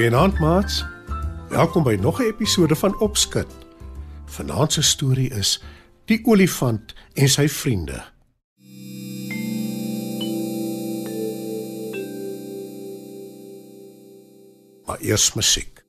Goeienaand maats. Welkom by nog 'n episode van Opskud. Vanaand se storie is Die olifant en sy vriende. Maar eers musiek.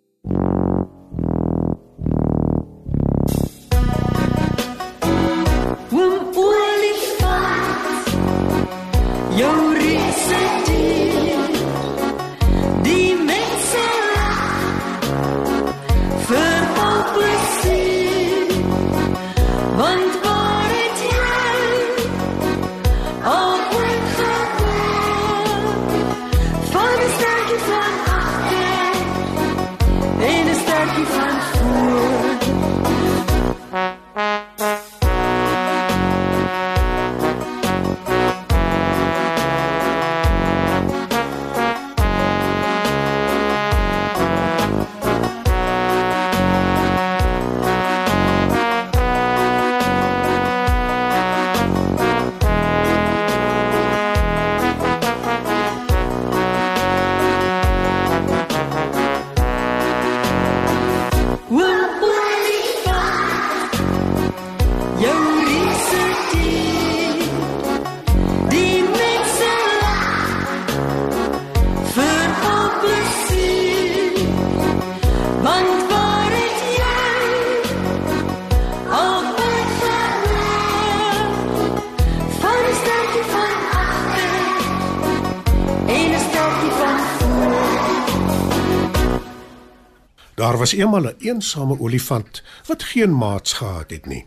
Daar was eendag 'n een eensame olifant wat geen maats gehad het nie.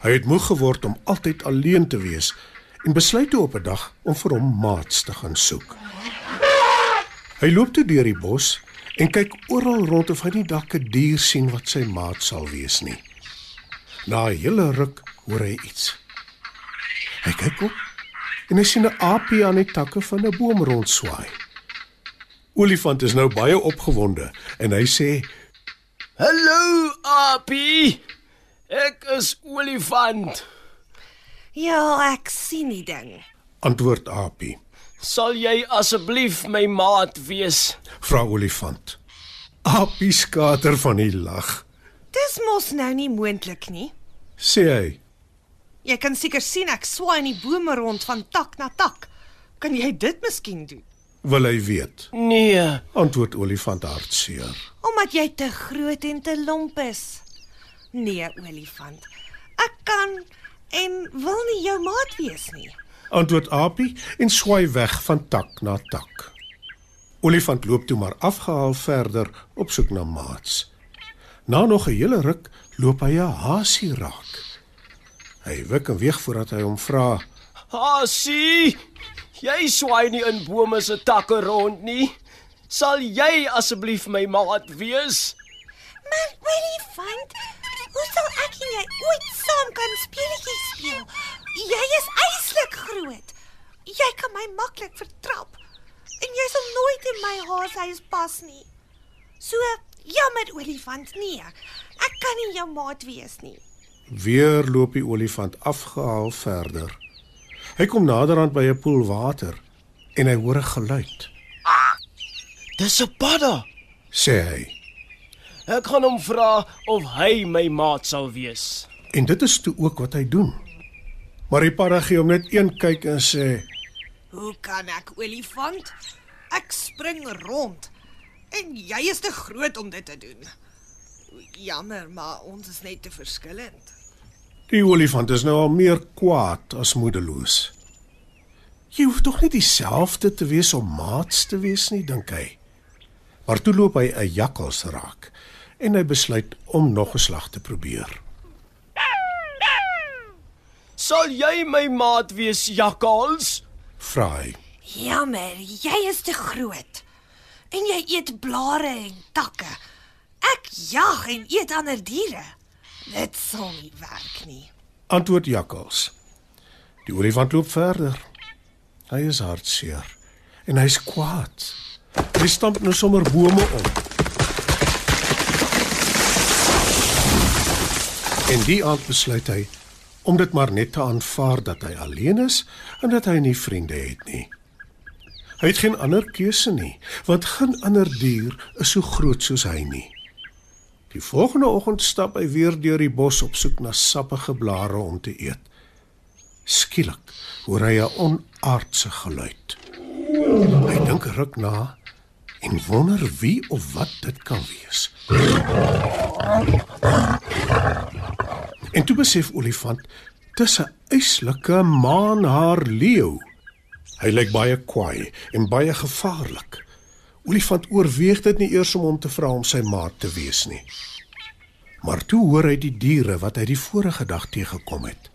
Hy het moeg geword om altyd alleen te wees en besluit toe op 'n dag om vir hom maats te gaan soek. Hy loop toe deur die bos en kyk oral rond of hy nie dalk 'n dier sien wat sy maat sal wees nie. Na 'n hele ruk hoor hy iets. Hy kyk op en hy sien 'n aapie aan die takke van 'n boom rondswaai. Olifant is nou baie opgewonde en hy sê: Hallo, Apie. Ek is olifant. Ja, ek sien die ding. Antwoord Aapie. Sal jy asseblief my maat wees? Vra olifant. Aapie skater van die lag. Dis mos nou nie moontlik nie. Sê hy: Jy kan seker sien ek swaai in die bome rond van tak na tak. Kan jy dit miskien doen? "Wil hy weet?" Nee, Antwoord olifant hartseer. Omdat jy te groot en te lomp is. Nee, olifant. Ek kan en wil nie jou maat wees nie. Antwoord Aapie en swaai weg van tak na tak. Olifant loop toe maar afgehaal verder op soek na maats. Na nog 'n hele ruk loop hy 'n hasie raak. Hy wik en weeg voordat hy hom vra: Hasie. Jy swaai nie in bome se takke rond nie. Sal jy asseblief my maat wees? Maar olifant, hoe sal ek en jy ooit saam kan speletjies speel? Jy is eislik groot. Jy kan my maklik vertrap. En jy sal nooit in my haashuis pas nie. So, jammer olifant, nee. Ek kan nie jou maat wees nie. Weer loop die olifant afgehaal verder. Hy kom naderhand by 'n poel water en hy hoor 'n geluid. Dis 'n padda. Sê hy. Ek gaan hom vra of hy my maat sal wees. En dit is toe ook wat hy doen. Maar die padda gee hom net een kyk en sê: Hoe kan ek olifant? Ek spring rond en jy is te groot om dit te doen. Jammer, maar ons is net te verskillend. "Die olifant is nou al meer kwaad as moedeloos." Jy hoef tog nie dieselfde te wees om maats te wees nie, dink hy. Maar toe loop hy 'n jakkals raak en hy besluit om nog 'n slag te probeer. Sal jy my maat wees, jakkals? Vra hy. Jammer, jy is te groot. En jy eet blare en takke. Ek jag en eet ander diere. Dit sal nie werk nie. Antwoord jakkals. Die olifant loop verder. Hy is hartseer en hy's kwaad. Hy stamp nou sommer bome om. En die aand besluit hy om dit maar net te aanvaar dat hy alleen is en dat hy nie vriende het nie. Hy het geen ander keuse nie, want geen ander dier is so groot soos hy nie. Die volgende oggend stap hy weer deur die bos op soek na sappige blare om te eet. Skielik hoor hy 'n onaardse geluid. Hy dink ruk na en wonder wie of wat dit kan wees. En toe besef olifant dis 'n eislike maanhaar leeu. Hy lyk baie kwaai en baie gevaarlik. Olifant oorweeg dit nie eers om hom te vra om sy maat te wees nie. Maar toe hoor hy die diere wat hy die vorige dag teëgekom het.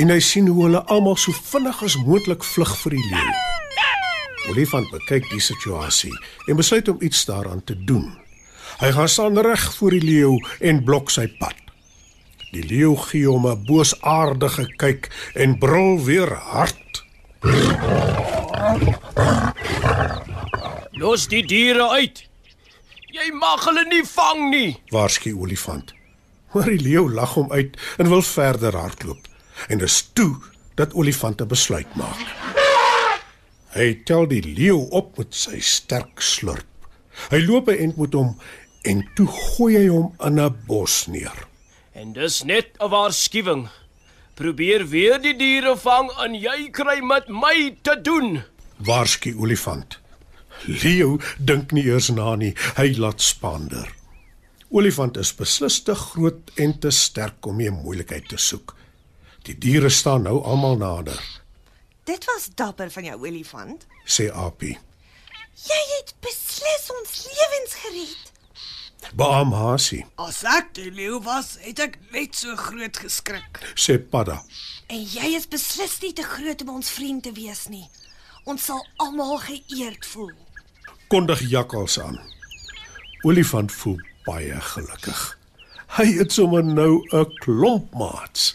En hy sien hoe hulle almal so vinnig as moontlik vlug vir die leeu. Olifant bekyk die situasie en besluit om iets daaraan te doen. Hy gaan staan reg voor die leeu en blok sy pad. Die leeu gee hom 'n boosaardige kyk en brul weer hard. Los die diere uit. Jy mag hulle nie vang nie. waarsku olifant. Maar die leeu lag hom uit en wil verder hardloop. En dis toe dat olifant 'n besluit maak. Hy tel die leeu op met sy sterk slurp. Hy loop 'n end met hom en toe gooi hy hom in 'n bos neer. En dis net 'n waarskuwing. Probeer weer die diere vang en jy kry met my te doen. Waarsku olifant. Leeu dink nie eers na nie. Hy laat spander. Olifant is beslis te groot en te sterk om meer moeilikheid te soek. Die diere staan nou almal nader, Dit was dapper van jou olifant. sê Apie. Jy het beslis ons lewens gered. Baam Hasie, As ek die leeu was, het ek net so groot geskrik. sê Padda. En jy is beslis nie te groot om ons vriend te wees nie. Ons sal almal geëerd voel. Kondig jakkals aan. Olifant voel baie gelukkig. Hy het sommer nou 'n klomp maats.